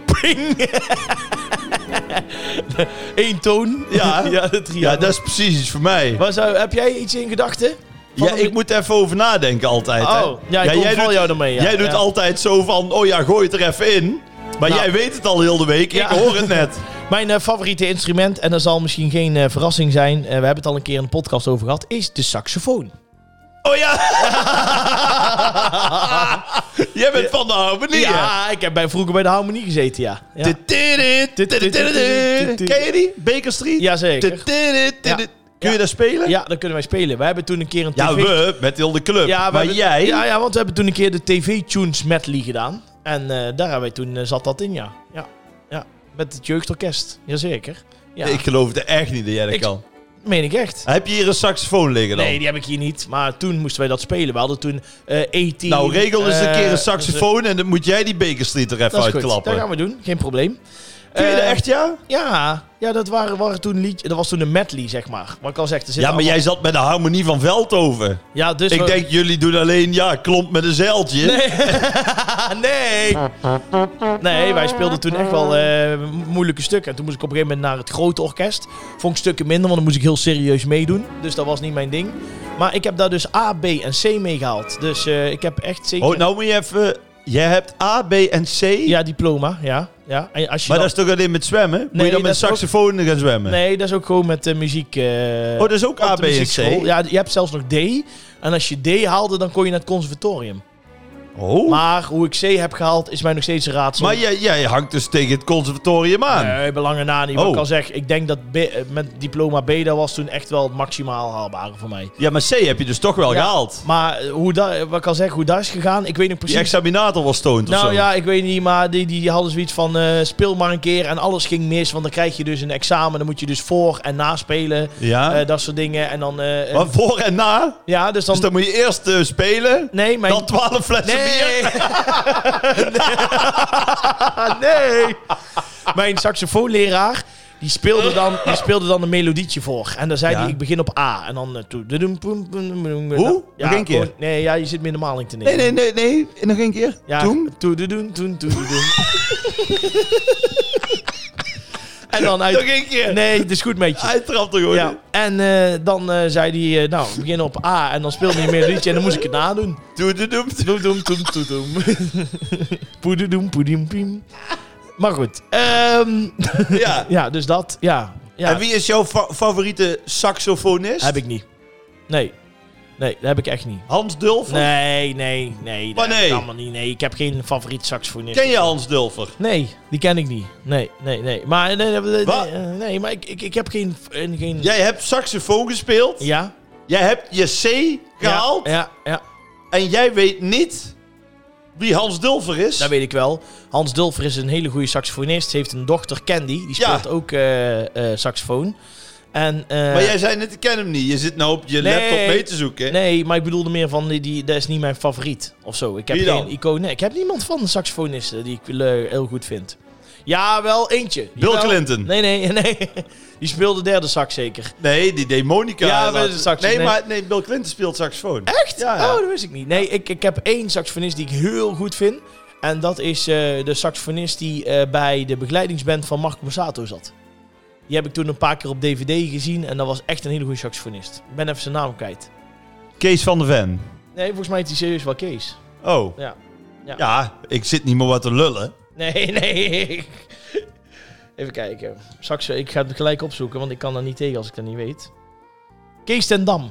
Ping. Eén toon. Ja. ja, de ja, dat is precies iets voor mij. Zou, heb jij iets in gedachten? Van Ja, ik moet even over nadenken altijd. hè. Oh, ja, ik jij doet, jou ermee. Ja. jij doet ja. altijd zo van, oh ja, gooi het er even in. Maar Nou. jij weet het al heel de week. Ja. Ik hoor het net. Mijn eh, favoriete instrument, en dat zal misschien geen eh, verrassing zijn, eh, we hebben het al een keer in de podcast over gehad, is de saxofoon. Oh ja. jij bent van de harmonie? Ja, ik heb bij, vroeger bij de harmonie gezeten, ja. ja. Ken je die? Baker Street? Jazeker. Ja. Kun je dat spelen? Ja, dat kunnen wij spelen. We hebben toen een keer een tv... Ja, we, met heel de club. Ja, maar hebben- jij, Ja, ja, want we hebben toen een keer de TV-tunes medley gedaan. En eh, daar hebben wij toen, eh, zat dat in, ja. ja. Ja, met het jeugdorkest. Jazeker. Ja. ik geloof het echt niet dat jij dat Ik- kan. Meen ik echt. Heb je hier een saxofoon liggen dan? Nee, die heb ik hier niet. Maar toen moesten wij dat spelen. We hadden toen eh 18. nou, regel eens een eh, keer een dus, saxofoon en dan moet jij die Baker Street er even Dat is goed. uitklappen. Dat gaan we doen. Geen probleem. Kun je Eh, dat echt, ja? Ja, ja dat, waren, waren toen liedje, dat was toen een medley, zeg maar. Wat ik al zeg, er zitten Ja, maar jij zat met de harmonie van Veldhoven. Ja, dus Ik denk, jullie doen alleen, ja, klomp met een zeiltje. nee. nee, wij speelden toen echt wel eh, moeilijke stukken. En toen moest ik op een gegeven moment naar het grote orkest. Vond ik stukken minder, want dan moest ik heel serieus meedoen. Dus dat was niet mijn ding. Maar ik heb daar dus A, B en C mee gehaald. Dus eh, ik heb echt zeker... Oh, nou moet je even... Jij hebt A, B en C, Ja, diploma, ja. ja. En als je maar dan- dat is toch alleen met zwemmen? moet Nee, je dan met ook- saxofoon gaan zwemmen? Nee, dat is ook gewoon met de muziek... eh, Oh, dat is ook A, B en. C? Ja, je hebt zelfs nog D. En als je D haalde, dan kon je naar het conservatorium. Oh. Maar, Maar hoe ik C heb gehaald, is mij nog steeds een raadsel. jij, jij hangt dus tegen het conservatorium aan. Nee, belangen na niet. Wat Oh. ik al zeg, ik denk dat B- eh, met diploma B, dat was toen echt wel het maximaal haalbare voor mij. Ja, maar C heb je dus toch wel Ja. gehaald. Maar eh, hoe dat, wat ik al zeg, hoe dat is gegaan, ik weet nog Die precies. examinator was stoned of Nou zo. ja, ik weet niet, maar die, die, die hadden zoiets van eh, speel maar een keer en alles ging mis. Want dan krijg je dus een examen, dan moet je dus voor en na spelen. Ja? eh, dat soort dingen. En dan, eh, eh, maar voor en na? ja, dus dan... Dus dan moet je eerst eh, spelen, nee, mijn... dan 12 flessen bier. Nee. nee. Mijn saxofoonleraar, die speelde, dan, die speelde dan een melodietje voor. En dan zei Ja. hij, ik begin op A. En dan... eh, toe- doedoem, poem, poem, poem, Hoe? Ja, Nog één keer? gewoon- Nee, ja, je zit me in de maling te nemen. Nee, nee, nee, nee. Nog een keer. Ja, Toen? Toe, doedoen, toen, toe, doedoen. En dan uit... Nog één keer. Nee, het is goed met je. Hij trapt er gewoon Ja. En eh, dan eh, zei hij, eh, nou, we beginnen op A. En dan speelde hij een melodietje en dan moest ik het nadoen. Doe, doe, doe. Doedoem, toedoem. Poededoem, poediem, piem. Maar goed. ehm, Ja. ja, dus dat. Ja. ja. En wie is jouw fa- favoriete saxofonist? Heb ik niet. Nee. Nee, dat heb ik echt niet. Hans Dulfer? Nee, nee, nee. Maar dat heb nee. ik allemaal niet. Nee, ik heb geen favoriet saxofonist. Ken je Hans Dulfer? Nee, die ken ik niet. Nee, nee, nee. Maar, nee, nee, nee, Wat? eh, nee, maar ik, ik, ik heb geen... eh, geen... Jij hebt saxofoon gespeeld. Ja? Jij hebt je C gehaald. Ja, ja, ja, En jij weet niet wie Hans Dulfer is. dat weet ik wel. Hans Dulfer is een hele goede saxofonist. Ze heeft een dochter, Candy. Die Ja. speelt ook eh, eh, saxofoon. En, eh, maar jij zei net, ik ken hem niet. Je zit nou op je Nee. laptop mee te zoeken. Nee, maar ik bedoelde meer van, die, die, dat is niet mijn favoriet of zo. Ik heb Wie geen dan? icoon. Nee, ik heb niemand van de saxofonisten die ik eh, heel goed vind. Ja, wel eentje. Bill Jawel. Clinton. Nee, nee, nee. Die speelde derde sax zeker. Nee, die deed Monica. Ja, de sax- Nee, nee. maar nee, Bill Clinton speelt saxofoon. Echt? Ja, ja. Oh, dat wist ik niet. Nee, ik, ik heb één saxofonist die ik heel goed vind. En dat is eh, de saxofonist die bij de begeleidingsband van Marco Borsato zat. Die heb ik toen een paar keer op DVD gezien. En dat was echt een hele goede saxofonist. Ik ben even zijn naam kwijt. Kees van de Ven. Nee, volgens mij is hij serieus wel Kees. Oh. Ja. Ja. Ja, ik zit niet meer wat te lullen. Nee, nee. Even kijken. Saxo, ik ga het gelijk opzoeken, want ik kan er niet tegen als ik dat niet weet. Kees ten Dam.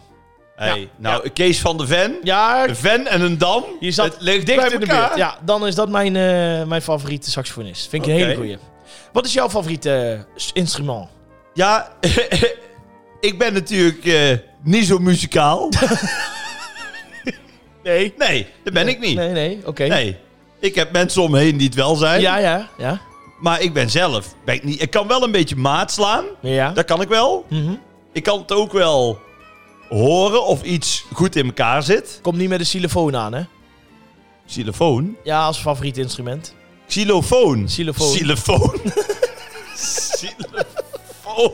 Hey, Ja. nou, Kees van de Ven. Ja, Een Ven en een Dam. je zat Het ligt dicht bij in de elkaar. buurt. Ja, dan is dat mijn, eh, mijn favoriete saxofonist. Vind ik een hele goeie. Wat is jouw favoriete eh, instrument? Ja, ik ben natuurlijk eh, niet zo muzikaal. Nee. Nee, dat ben ik niet. Nee, nee, oké. Nee. Ik heb mensen om me heen die het wel zijn. Ja, ja, ja. Maar ik ben zelf. Ben ik, niet, ik kan wel een beetje maat slaan. Ja. Dat kan ik wel. Mhm. Ik kan het ook wel horen of iets goed in elkaar zit. Komt niet met de xylofoon aan, hè? Xylofoon. Ja, als favoriet instrument. Xylofoon. Xylofoon. Xylofoon. Xylofoon.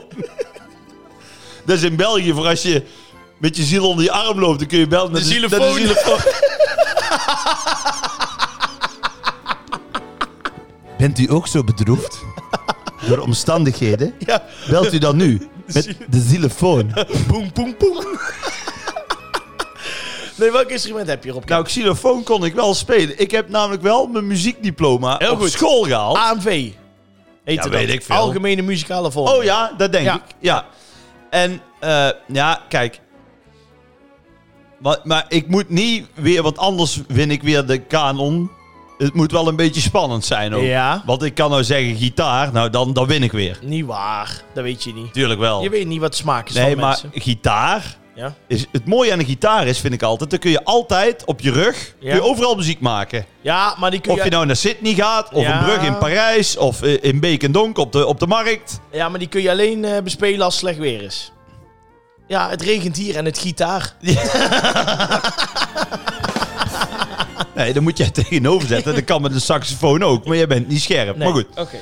Dat is in België voor als je met je ziel onder je arm loopt, dan kun je bellen met De met xylofoon. xylofoon. Bent u ook zo bedroefd? Door omstandigheden? Ja. Belt u dan nu met de xylofoon. Boem, boem, boem. Nee, welk instrument heb je erop? Nou, xylofoon kon ik wel spelen. Ik heb namelijk wel mijn muziekdiploma Heel op goed. school gehaald. AMV. Heet Ja, het weet dat. ik veel. Algemene muzikale vorm. Oh ja, dat denk Ja. ik. Ja. En eh, ja, kijk. Maar, maar ik moet niet weer, want anders win ik weer de kanon. Het moet wel een beetje spannend zijn ook. Ja. Want ik kan nou zeggen gitaar, nou dan, dan win ik weer. Niet waar. Dat weet je niet. Tuurlijk wel. Je weet niet wat de smaak is nee, van maar mensen. gitaar. Ja. Is, het mooie aan een gitaar is, vind ik altijd, dan kun je altijd op je rug kun je overal muziek maken. ja, maar die kun Of je nou naar Sydney gaat, of een brug in Parijs, of eh, in Beek en Donk op de, op de markt. Ja, maar die kun je alleen eh, bespelen als het slecht weer is. Ja, het regent hier en het gitaar. Nee, dan moet jij tegenover zetten. Dat kan met een saxofoon ook, maar jij bent niet scherp. Nee. Maar goed, Oké.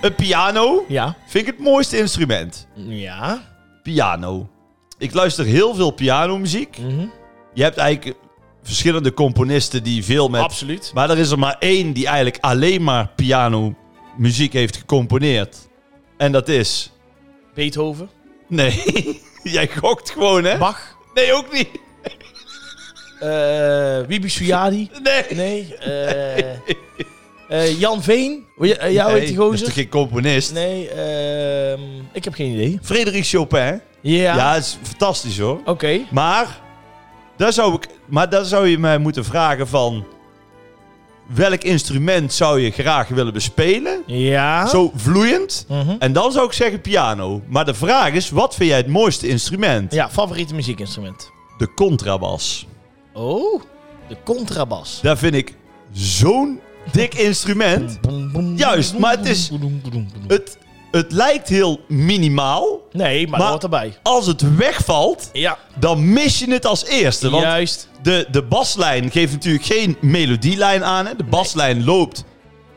een piano Ja. vind ik het mooiste instrument. Ja. Piano. Ik luister heel veel pianomuziek. Mhm. Je hebt eigenlijk verschillende componisten die veel met... Absoluut. Maar er is er maar één die eigenlijk alleen maar piano muziek heeft gecomponeerd. En dat is... Beethoven. Nee, jij gokt gewoon, hè? Bach. Nee, ook niet. eh Wibi Suyadi. Nee. Nee. eh eh, Jan Veen. Eh, jou Nee, heet die dat is gozer? toch geen componist? Nee. ehm, ik heb geen idee. Frederik Chopin. Ja. Ja, is fantastisch hoor. Oké. Maar daar zou ik, maar daar zou je mij moeten vragen van welk instrument zou je graag willen bespelen? Ja. Zo vloeiend. Mhm. En dan zou ik zeggen piano. Maar de vraag is, wat vind jij het mooiste instrument? Ja, favoriete muziekinstrument. De contrabas. Oh, de contrabas. Daar vind ik zo'n dik instrument. Juist, maar het is- Het, het lijkt heel minimaal. Nee, maar, Maar- hoort erbij. Als het wegvalt, Ja, dan mis je het als eerste. Want juist. de, de baslijn geeft natuurlijk geen melodielijn aan. Hè? De baslijn loopt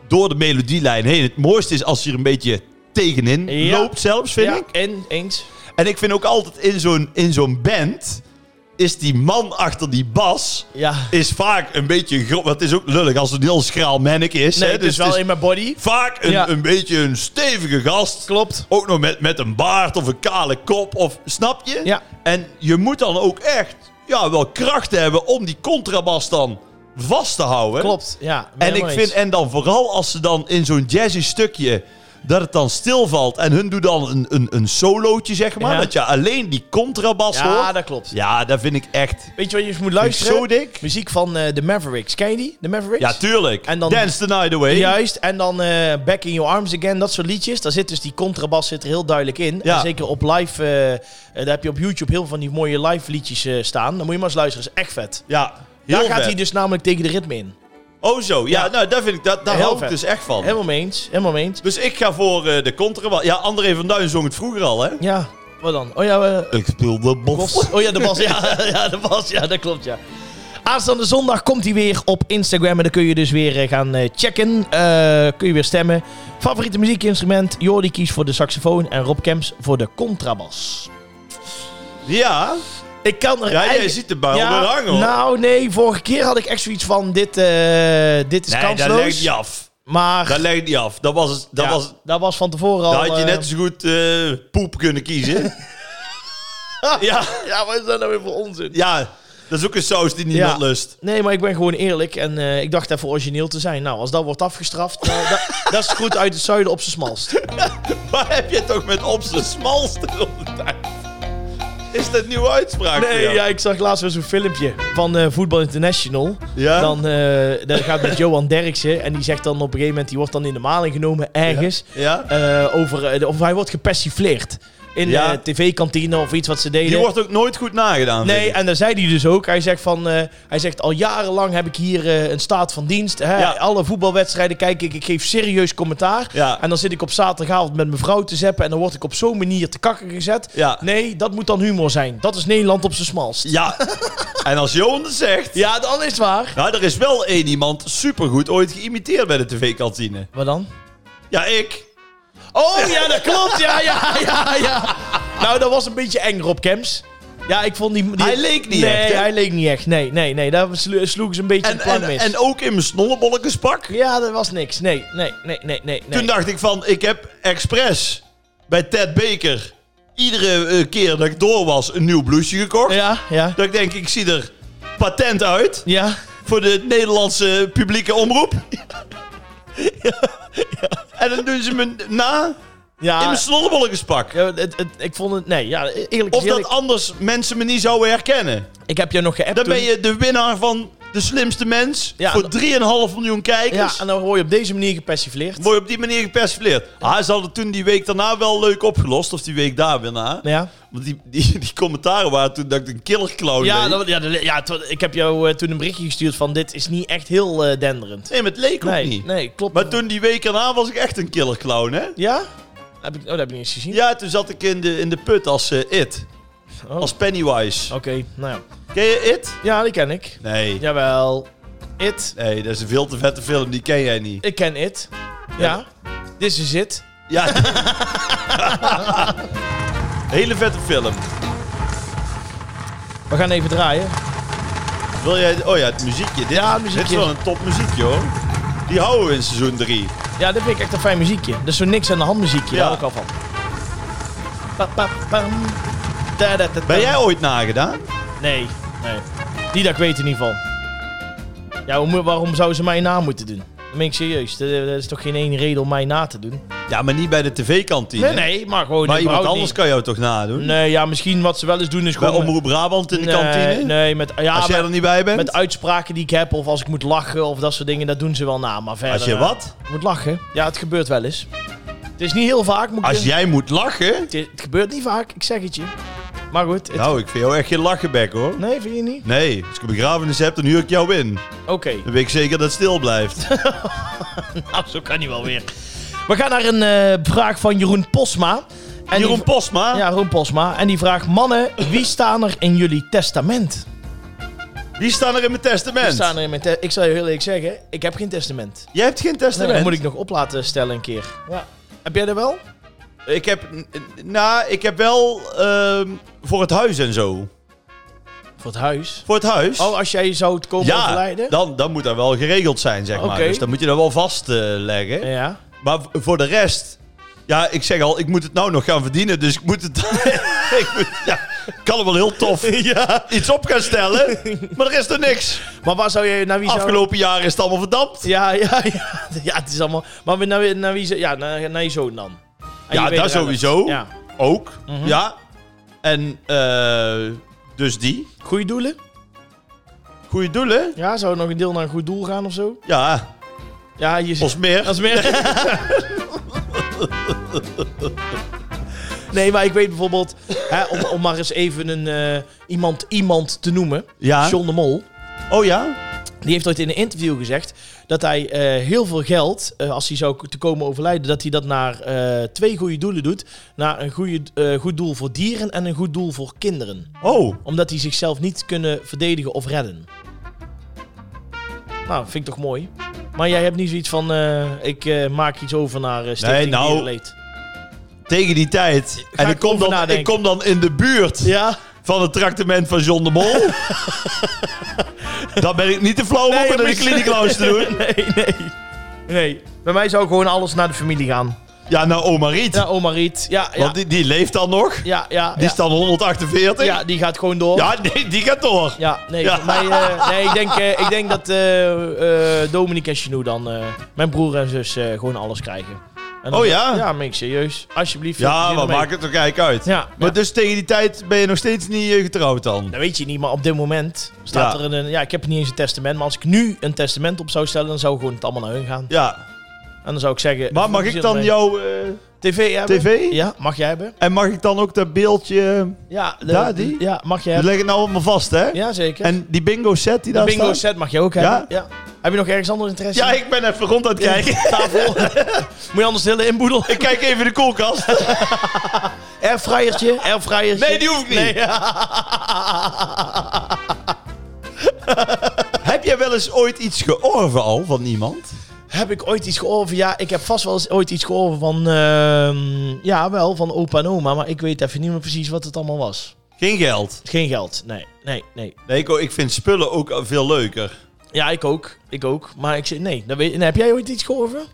door de melodielijn heen. Het mooiste is als je er een beetje tegenin Ja. loopt zelfs, vind ja, ik. en eens. En ik vind ook altijd in zo'n, in zo'n band... is die man achter die bas... Ja. is vaak een beetje... het is ook lullig als het een heel schraal manneke is. Nee, hè? het Dus is wel in mijn body. vaak een, Ja. een beetje een stevige gast. Klopt. Ook nog met, met een baard of een kale kop. Of, snap je? Ja. En je moet dan ook echt ja, wel kracht hebben om die contrabas dan vast te houden. Klopt, ja. En ik vind, en dan vooral als ze dan in zo'n jazzy stukje, dat het dan stilvalt en hun doen dan een, een, een solootje, zeg maar. Ja. Dat je alleen die contrabas Ja, hoort. dat klopt. Ja, dat vind ik echt Weet je wat je moet luisteren? zo dik. Muziek van eh, de Mavericks. Ken je die? De Mavericks? Ja, tuurlijk. En dan- Dance the night away. Juist, en dan eh, Back in Your Arms Again, dat soort liedjes. Daar zit dus die contrabas zit er heel duidelijk in. Ja. En zeker op live, eh, daar heb je op YouTube heel veel van die mooie live liedjes staan. Dan moet je maar eens luisteren, dat is echt vet. Ja, Daar gaat vet. hij dus namelijk tegen de ritme in. Oh zo, ja, Ja. nou daar vind ik, dat, daar Heel hou ik vet. dus echt van. Helemaal mee eens, helemaal mee eens. Dus ik ga voor eh, de contrabas. Ja, André van Duin zong het vroeger al, hè? Ja, wat dan? Oh ja, eh, Ik speel de bos. Bos. Oh ja, de bas. Ja, ja, de bas. Ja, dat klopt, ja. Aanstaande zondag komt hij weer op Instagram. En dan kun je dus weer eh, gaan eh, checken. Eh, kun je weer stemmen. Favoriete muziekinstrument. Jordi kiest voor de saxofoon. En Rob Kemps voor de contrabas. Ja, Ik kan er ja jij eigenlijk- ziet de bal weer hangen, hoor. Nou, nee. Vorige keer had ik echt zoiets van... Dit, eh, dit is nee, dat kansloos. leg je af. Maar Dat leg je niet af. Dat was, het- dat ja, was, dat was van tevoren al... daar had je eh, net zo goed eh, poep kunnen kiezen. ja, Ja, wat is dat nou weer voor onzin? ja, dat is ook een saus die niemand Ja. lust. Nee, maar ik ben gewoon eerlijk en eh, ik dacht even origineel te zijn. Nou, als dat wordt afgestraft, dat, dat is goed uit het zuiden op zijn smalst. Waar heb je toch met op zijn smalste de hele tijd? Is dat een nieuwe uitspraak? Nee, ja, ik zag laatst weer zo'n filmpje van Voetbal International. Ja? Dan eh, dat gaat met Johan Derksen en die zegt dan op een gegeven moment, die wordt dan in de maling genomen ergens. Ja? eh, over, of hij wordt gepersifleerd in Ja. de tv-kantine of iets wat ze deden. Die wordt ook nooit goed nagedaan. Nee, en dan zei hij dus ook. Hij zegt van, eh, hij zegt al jarenlang heb ik hier eh, een staat van dienst. Hè? Ja. Alle voetbalwedstrijden kijk ik, ik geef serieus commentaar. Ja. En dan zit ik op zaterdagavond met mijn vrouw te zeppen en dan word ik op zo'n manier te kakken gezet. Ja. Nee, dat moet dan humor zijn. Dat is Nederland op zijn smalst. Ja, en als Johan het zegt... Ja, dan is het waar. Nou, er is wel één iemand supergoed ooit geïmiteerd bij de tv-kantine. Wat dan? Ja, ik. Oh ja, dat klopt. Ja, ja, ja, ja. Nou, dat was een beetje eng, Rob Kems. Ja, ik vond die... die- Hij leek niet nee, echt, hij leek niet echt. Nee, nee, nee. Daar slo- sloegen ze een beetje En, en, mis. en ook in mijn snollebolletjespak. ja, dat was niks. Nee, nee, nee, nee, nee. nee. Toen dacht ik van, ik heb expres bij Ted Baker iedere eh, keer dat ik door was een nieuw blouseje gekocht. Ja, ja. Dat ik denk, ik zie er patent uit Ja. voor de Nederlandse publieke omroep. En dan doen ze me na Ja, in mijn snollebolletjespak. ja, het, het- ik vond het... Nee, ja, eerlijk Of eerlijk. dat anders mensen me niet zouden herkennen. Ik heb jou nog geappt Dan ben je de winnaar van de slimste mens. Ja, voor en- 3,5 miljoen Ja, kijkers. en dan word je op deze manier gepersifleerd. Word je op die manier gepersifleerd. Ah, ze hadden toen die week daarna wel leuk opgelost. Of die week daar weer na. Ja, Want die, die, die commentaren waren toen dat ik een killerclown ja, dat, ja, dat- ja het ik heb jou eh, toen een berichtje gestuurd van dit is niet echt heel eh, denderend. Nee, maar het leek ook niet. nee, klopt. Maar toen die week erna was ik echt een killerclown, hè? Ja? Heb ik, oh, dat heb ik niet eens gezien. Ja, toen zat ik in de, in de put als eh, It. Oh. Als Pennywise. Oké, nou ja. Ken je It? Ja, die ken ik. Nee. Jawel. It. Nee, dat is een veel te vette film. Die ken jij niet. Ik ken It. Ja. This is it. Ja. Hele vette film. We gaan even draaien. Wil jij... Oh ja, het muziekje. Dit, Ja, het muziekje. Dit is wel een top muziekje hoor. Die houden we in seizoen 3. Ja, dat vind ik echt een fijn muziekje. Dat is zo niks aan de hand muziekje. Ja. Daar hou ik al van. Pa, pa, pam. Da, da, da, da. Ben jij ooit nagedaan? Nee, nee. Niet dat ik weet in ieder geval. Ja, hoe waarom zou ze mij na moeten doen? Dan ben ik serieus. Dat is toch geen ene reden om mij na te doen? Ja, maar niet bij de tv-kantine. Nee, nee, maar gewoon Maar iemand anders niet. kan jou toch nadoen? Nee, ja, misschien wat ze wel eens doen is Bij gewoon... Omroep Brabant in de nee, kantine? Nee, met, ja, Als jij met, er niet bij bent? met uitspraken die ik heb of als ik moet lachen of dat soort dingen, dat doen ze wel na. Maar verder... Als je eh, wat? moet lachen. Ja, het gebeurt wel eens. Het is niet heel vaak. Moet ik Als jij moet lachen? het, is- het gebeurt niet vaak, ik zeg het je. Maar goed. het- Nou, ik vind jou echt geen lachenbek hoor. Nee, vind je niet? Nee, als ik een begrafenis heb, dan huur ik jou in. Oké. Dan weet ik zeker dat het stil blijft. Nou, zo kan hij wel weer. We gaan naar een eh, vraag van Jeroen Posma. En Jeroen die- Postma? Ja, Jeroen Posma. En die vraagt: Mannen, wie staan er in jullie testament? Die staan er in mijn testament. Wie staan er in mijn te- Ik zal je heel eerlijk zeggen: ik heb geen testament. Jij hebt geen Nee, testament? dat moet ik nog op laten stellen een keer. Ja. Heb jij er wel? Ik heb, nou, ik heb wel ehm, voor het huis en zo. Voor het huis. Voor het huis? Oh, als jij zou het komen ja, overlijden? dan, dan moet dat wel geregeld zijn, zeg maar. Dus dan moet je dat wel vastleggen. Ja. Maar voor de rest... Ja, ik zeg al, ik moet het nou nog gaan verdienen, dus ik moet het... ik, moet, ja, kan er wel heel tof iets op gaan stellen, maar er is er niks. Maar waar zou je naar wie zou... Afgelopen jaren is het allemaal verdampt. Ja, ja, ja. Ja, het is allemaal... Maar naar, naar wie... Ja, naar, naar je zoon dan. Ja, dat sowieso. Ja. Ook, Mhm. ja. En eh, dus die. Goeie doelen? Goeie doelen? Ja, zou er nog een deel naar een goed doel gaan of zo? Ja, Ja, je ons meer. Is meer. nee, maar ik weet bijvoorbeeld, hè, om, om maar eens even een, eh, iemand, iemand te noemen, Ja. John de Mol. Oh ja? Die heeft ooit in een interview gezegd dat hij eh, heel veel geld, eh, als hij zou te komen overlijden, dat hij dat naar eh, twee goede doelen doet. Naar een goede, goed doel voor dieren en een goed doel voor kinderen. Oh. Omdat die zichzelf niet kunnen verdedigen of redden. Nou, vind ik toch mooi. Maar jij hebt niet zoiets van, ik maak iets over naar Stichting Nee, nou. Tegen die tijd. Ga en ik ik kom, dan, ik kom dan in de buurt Ja? Van het tractement van John de Mol. dan ben ik niet te flauw om Nee, ook in de kliniek te doen. Nee, nee. Nee. Bij mij zou gewoon alles naar de familie gaan. Ja, nou oma Riet. Ja, oma Riet. Ja, ja. Want die, die leeft dan nog. Ja, ja. Die ja. is dan 148. Ja, die gaat gewoon door. Ja, nee, die gaat door. Ja, nee, Ja. voor mij, eh, nee ik, denk, eh, ik denk dat eh Dominique en Chanou dan, mijn broer en zus, gewoon alles krijgen. En dan- Oh ja? Ja, meen ik serieus. Alsjeblieft. Ja, plezier ermee. maakt het toch eigenlijk uit? Ja, Maar ja. dus tegen die tijd ben je nog steeds niet eh, getrouwd dan? Dat weet je niet, maar op dit moment staat Ja. er een... Ja, ik heb niet eens een testament, maar als ik nu een testament op zou stellen, dan zou gewoon het allemaal naar hun gaan. Ja. En dan zou ik zeggen... Maar mag veel ik plezier dan ermee. jouw eh, TV hebben? tv? Ja, mag jij hebben. En mag ik dan ook dat beeldje... Ja, de- Daar, die? Ja, mag jij hebben. leggen het nou allemaal vast, hè? Ja, zeker. En die bingo set die de daar bingo staat? set mag je ook Ja? hebben. Ja. Heb je nog ergens anders interesse? Ja, ik ben even rond aan het kijken. Tafel. Moet je anders de hele inboedel? ik kijk even in de koelkast. Airfryertje, airfryertje. Nee, die hoef ik niet. Nee. Heb jij wel eens ooit iets georven al van iemand? Heb ik ooit iets gehoord? Ja, ik heb vast wel eens ooit iets gehoord van... ehm, ja, wel, van opa en oma. Maar ik weet even niet meer precies wat het allemaal was. Geen geld. Geen geld. Nee, nee, nee. Nee, ik, ik vind spullen ook veel leuker. Ja, ik ook. Ik ook. Maar ik zeg, nee. Dat weet, heb jij ooit iets gehoord?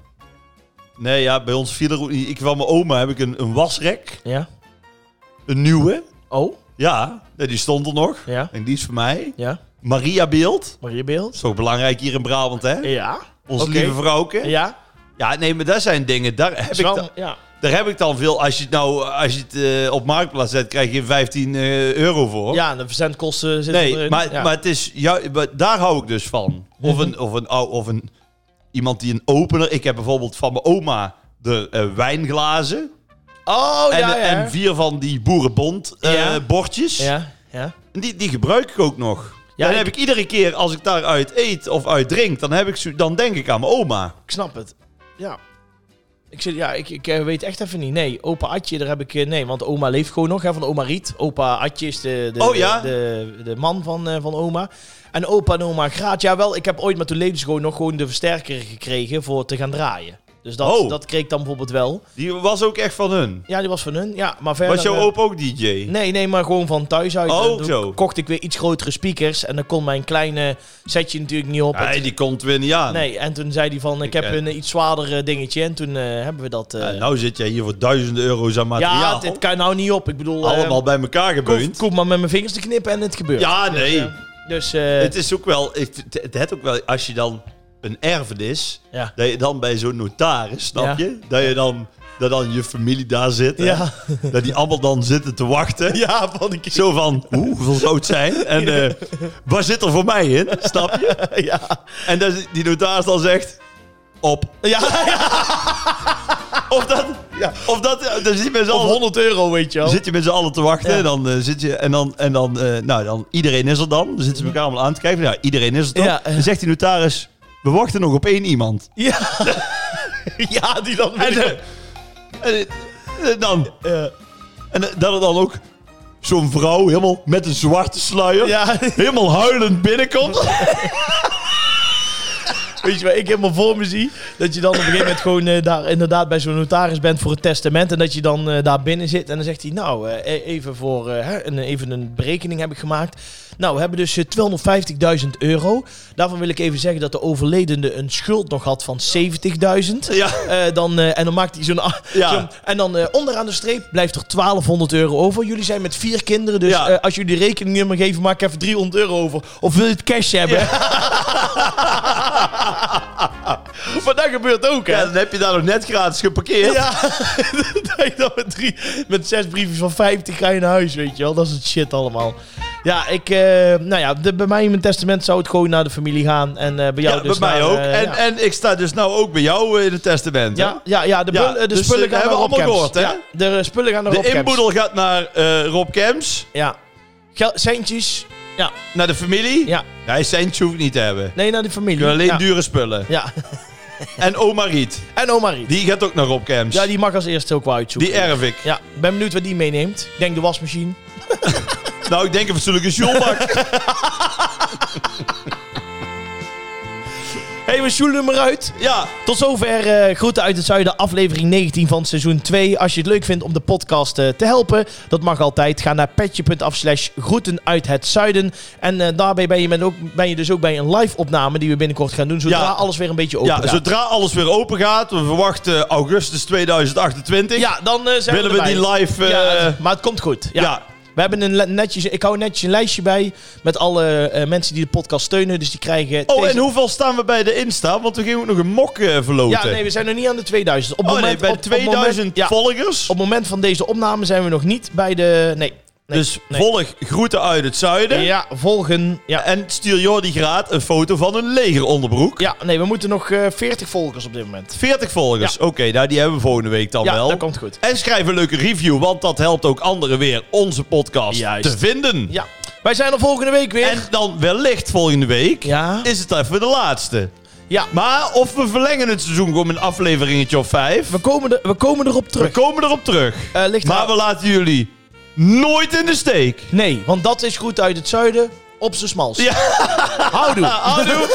Nee, ja, bij ons viel er ook niet. Ik van mijn oma heb ik een, een wasrek. Ja. Een nieuwe. Oh, Ja, die stond er nog. ja. En die is voor mij. Ja. Maria Beeld. Je beeld? Zo belangrijk hier in Brabant, hè? Ja. Onze lieve vrouwke. Ja. Ja. nee, maar dat zijn dingen. Daar heb, ik dan, ja. Daar heb ik dan veel. Als je het nou als je het, eh, op marktplaats zet, krijg je 15 eh, euro voor. Ja, de verzendkosten zitten Nee, erin. maar, ja. Maar het is ja, maar daar hou ik dus van. Of een, of een, of een iemand die een opener. Ik heb bijvoorbeeld van mijn oma de eh, wijnglazen Oh, en, ja, ja. en vier van die boerenbond Ja. bordjes. Ja, ja. Die, die gebruik ik ook nog. Ja, dan heb ik iedere keer als ik daaruit eet of uit drink, dan, heb ik, dan denk ik aan mijn oma. Ik snap het. Ja. Ik zeg, ja, ik, ik eh, weet echt even niet. Nee, opa Atje, daar heb ik... eh, nee, want oma leeft gewoon nog, hè, van oma Riet. Opa Atje is de, de, Oh, ja? de, de, man van, eh, van oma. En opa en oma Graat, ja wel, ik heb ooit, maar toen leefden ze gewoon nog gewoon de versterker gekregen voor te gaan draaien. Dus dat, Oh. dat kreeg ik dan bijvoorbeeld wel. Die was ook echt van hun. Ja, die was van hun. Ja, maar verder... Was jouw eh, opa ook DJ? Nee, nee, maar gewoon van thuis uit. Oh, toen zo. kocht ik weer iets grotere speakers. En dan kon mijn kleine setje natuurlijk niet op. Nee, die komt weer niet aan. Nee, en toen zei hij van, ik, Ik, heb eh, een eh, iets zwaarder eh, dingetje. En toen eh, hebben we dat... eh, Ja, nou zit jij hier voor duizenden euro's aan materiaal. ja, dit kan nou niet op. Ik bedoel, eh, Allemaal bij elkaar gebeund. ik hoef maar met mijn vingers te knippen en het gebeurt. Ja, Dus, nee. Dus, eh, Het is ook wel, het, het heeft ook wel, als je dan een erfenis, ja. dat je dan bij zo'n notaris, snap Ja. je? Dat je dan, dat dan je familie daar zit. hè? Ja. Dat die allemaal dan zitten te wachten. ja, van ik... Zo van, oeh, hoeveel zou het zijn? En eh, waar zit er voor mij in? Snap je? ja. En dat die notaris dan zegt, op. Ja, Of dat, Ja. of dat, dan zit je met z'n allen, 100 euro, weet je wel. zit je met z'n allen te wachten. En dan eh, zit je, en dan, en dan, eh, nou dan, iedereen is er dan. Dan zitten ze elkaar allemaal aan te kijken. Ja, iedereen is er eh. Dan zegt die notaris, we wachten nog op één iemand. Ja. ja, die dan... En, eh, en, eh, dan, Eh, en eh, dat er dan ook zo'n vrouw helemaal met een zwarte sluier, ja, helemaal huilend binnenkomt. Weet je wat ik helemaal voor me zie? Dat je dan op een gegeven moment gewoon daar inderdaad bij zo'n notaris bent voor het testament. En dat je dan daar binnen zit. En dan zegt hij, nou, eh, e- even voor hè, een, even een berekening heb ik gemaakt. Nou, we hebben dus eh, 250.000 euro. Daarvan wil ik even zeggen dat de overledene een schuld nog had van 70.000. Ja. Eh, dan, eh, en dan maakt hij zo'n... Ja. en dan eh, onderaan de streep blijft er 1200 euro over. Jullie zijn met vier kinderen, dus Ja. eh, als jullie de rekeningnummer geven, maak ik even 300 euro over. Of wil je het cash hebben? maar dat gebeurt ook, hè? Ja, dan heb je daar nog net gratis geparkeerd. Ja, dat je dan met, drie, met zes briefjes van 50 ga je naar huis, weet je wel. Dat is het shit allemaal. Ja, ik, eh, nou ja, de, bij mij in mijn testament zou het gewoon naar de familie gaan. En eh, bij jou Ja, dus bij mij ook. eh, en, ja. en ik sta dus nou ook bij jou in het testament. hè? ja, ja, ja, de, Ja, de dus, spullen gaan hebben naar we Rob allemaal gehoord, hè? Ja, de spullen gaan naar Rob De Kemps. inboedel gaat naar Rob Kems, Ja. Gel- centjes. Ja, naar de familie. ja. Hij centjes hoef ik niet te hebben. Nee, naar de familie. wil alleen dure spullen. ja. En oma Riet, En oma Riet. die gaat ook naar Rob Kems. Ja, die mag als eerste ook wel uitzoeken. Die erf ik. Ja, ben benieuwd wat die meeneemt. Ik denk de wasmachine. Nou, ik denk een fatsoenlijke sjolbak. Hé, hey, we sjoelen hem eruit. ja, Tot zover eh Groeten uit het Zuiden, aflevering 19 van seizoen 2. Als je het leuk vindt om de podcast eh, te helpen, dat mag altijd. Ga naar petje.af slash groeten uit het Zuiden. En eh, daarbij ben je, met ook, ben je dus ook bij een live opname die we binnenkort gaan doen. Zodra Ja. alles weer een beetje open ja gaat. zodra alles weer open gaat, we verwachten augustus 2028, Ja, dan eh, zijn willen we we erbij. die live... eh, ja, maar het komt goed. Ja. We hebben een netjes, ik hou netjes een lijstje bij met alle eh, mensen die de podcast steunen. Dus die krijgen... Oh, deze- en hoeveel staan we bij de Insta? Want we gingen ook nog een mok eh, verloten. Ja, nee, we zijn nog niet aan de 2000. Op oh nee, moment, bij op- op het 2000 moment- ja, volgers. Op het moment van deze opname zijn we nog niet bij de... Nee. Nee dus nee. volg groeten uit het zuiden. Ja, volgen. Ja. En stuur Jordi Graat een foto van een legeronderbroek. ja, nee, we moeten nog eh 40 volgers op dit moment. 40 volgers. Oké, nou die hebben we volgende week dan ja, wel. dat komt goed. En schrijf een leuke review, want dat helpt ook anderen weer onze podcast Juist. te vinden. Ja. Wij zijn er volgende week weer. En dan wellicht volgende week ja. is het even de laatste. Ja. Maar of we verlengen het seizoen gewoon een afleveringetje of vijf. We komen, er, we komen erop We terug. komen erop terug. Eh, Maar we laten jullie nooit in de steek. Nee, want dat is goed uit het zuiden op z'n smals. Ja. Houdoe. Houdoe.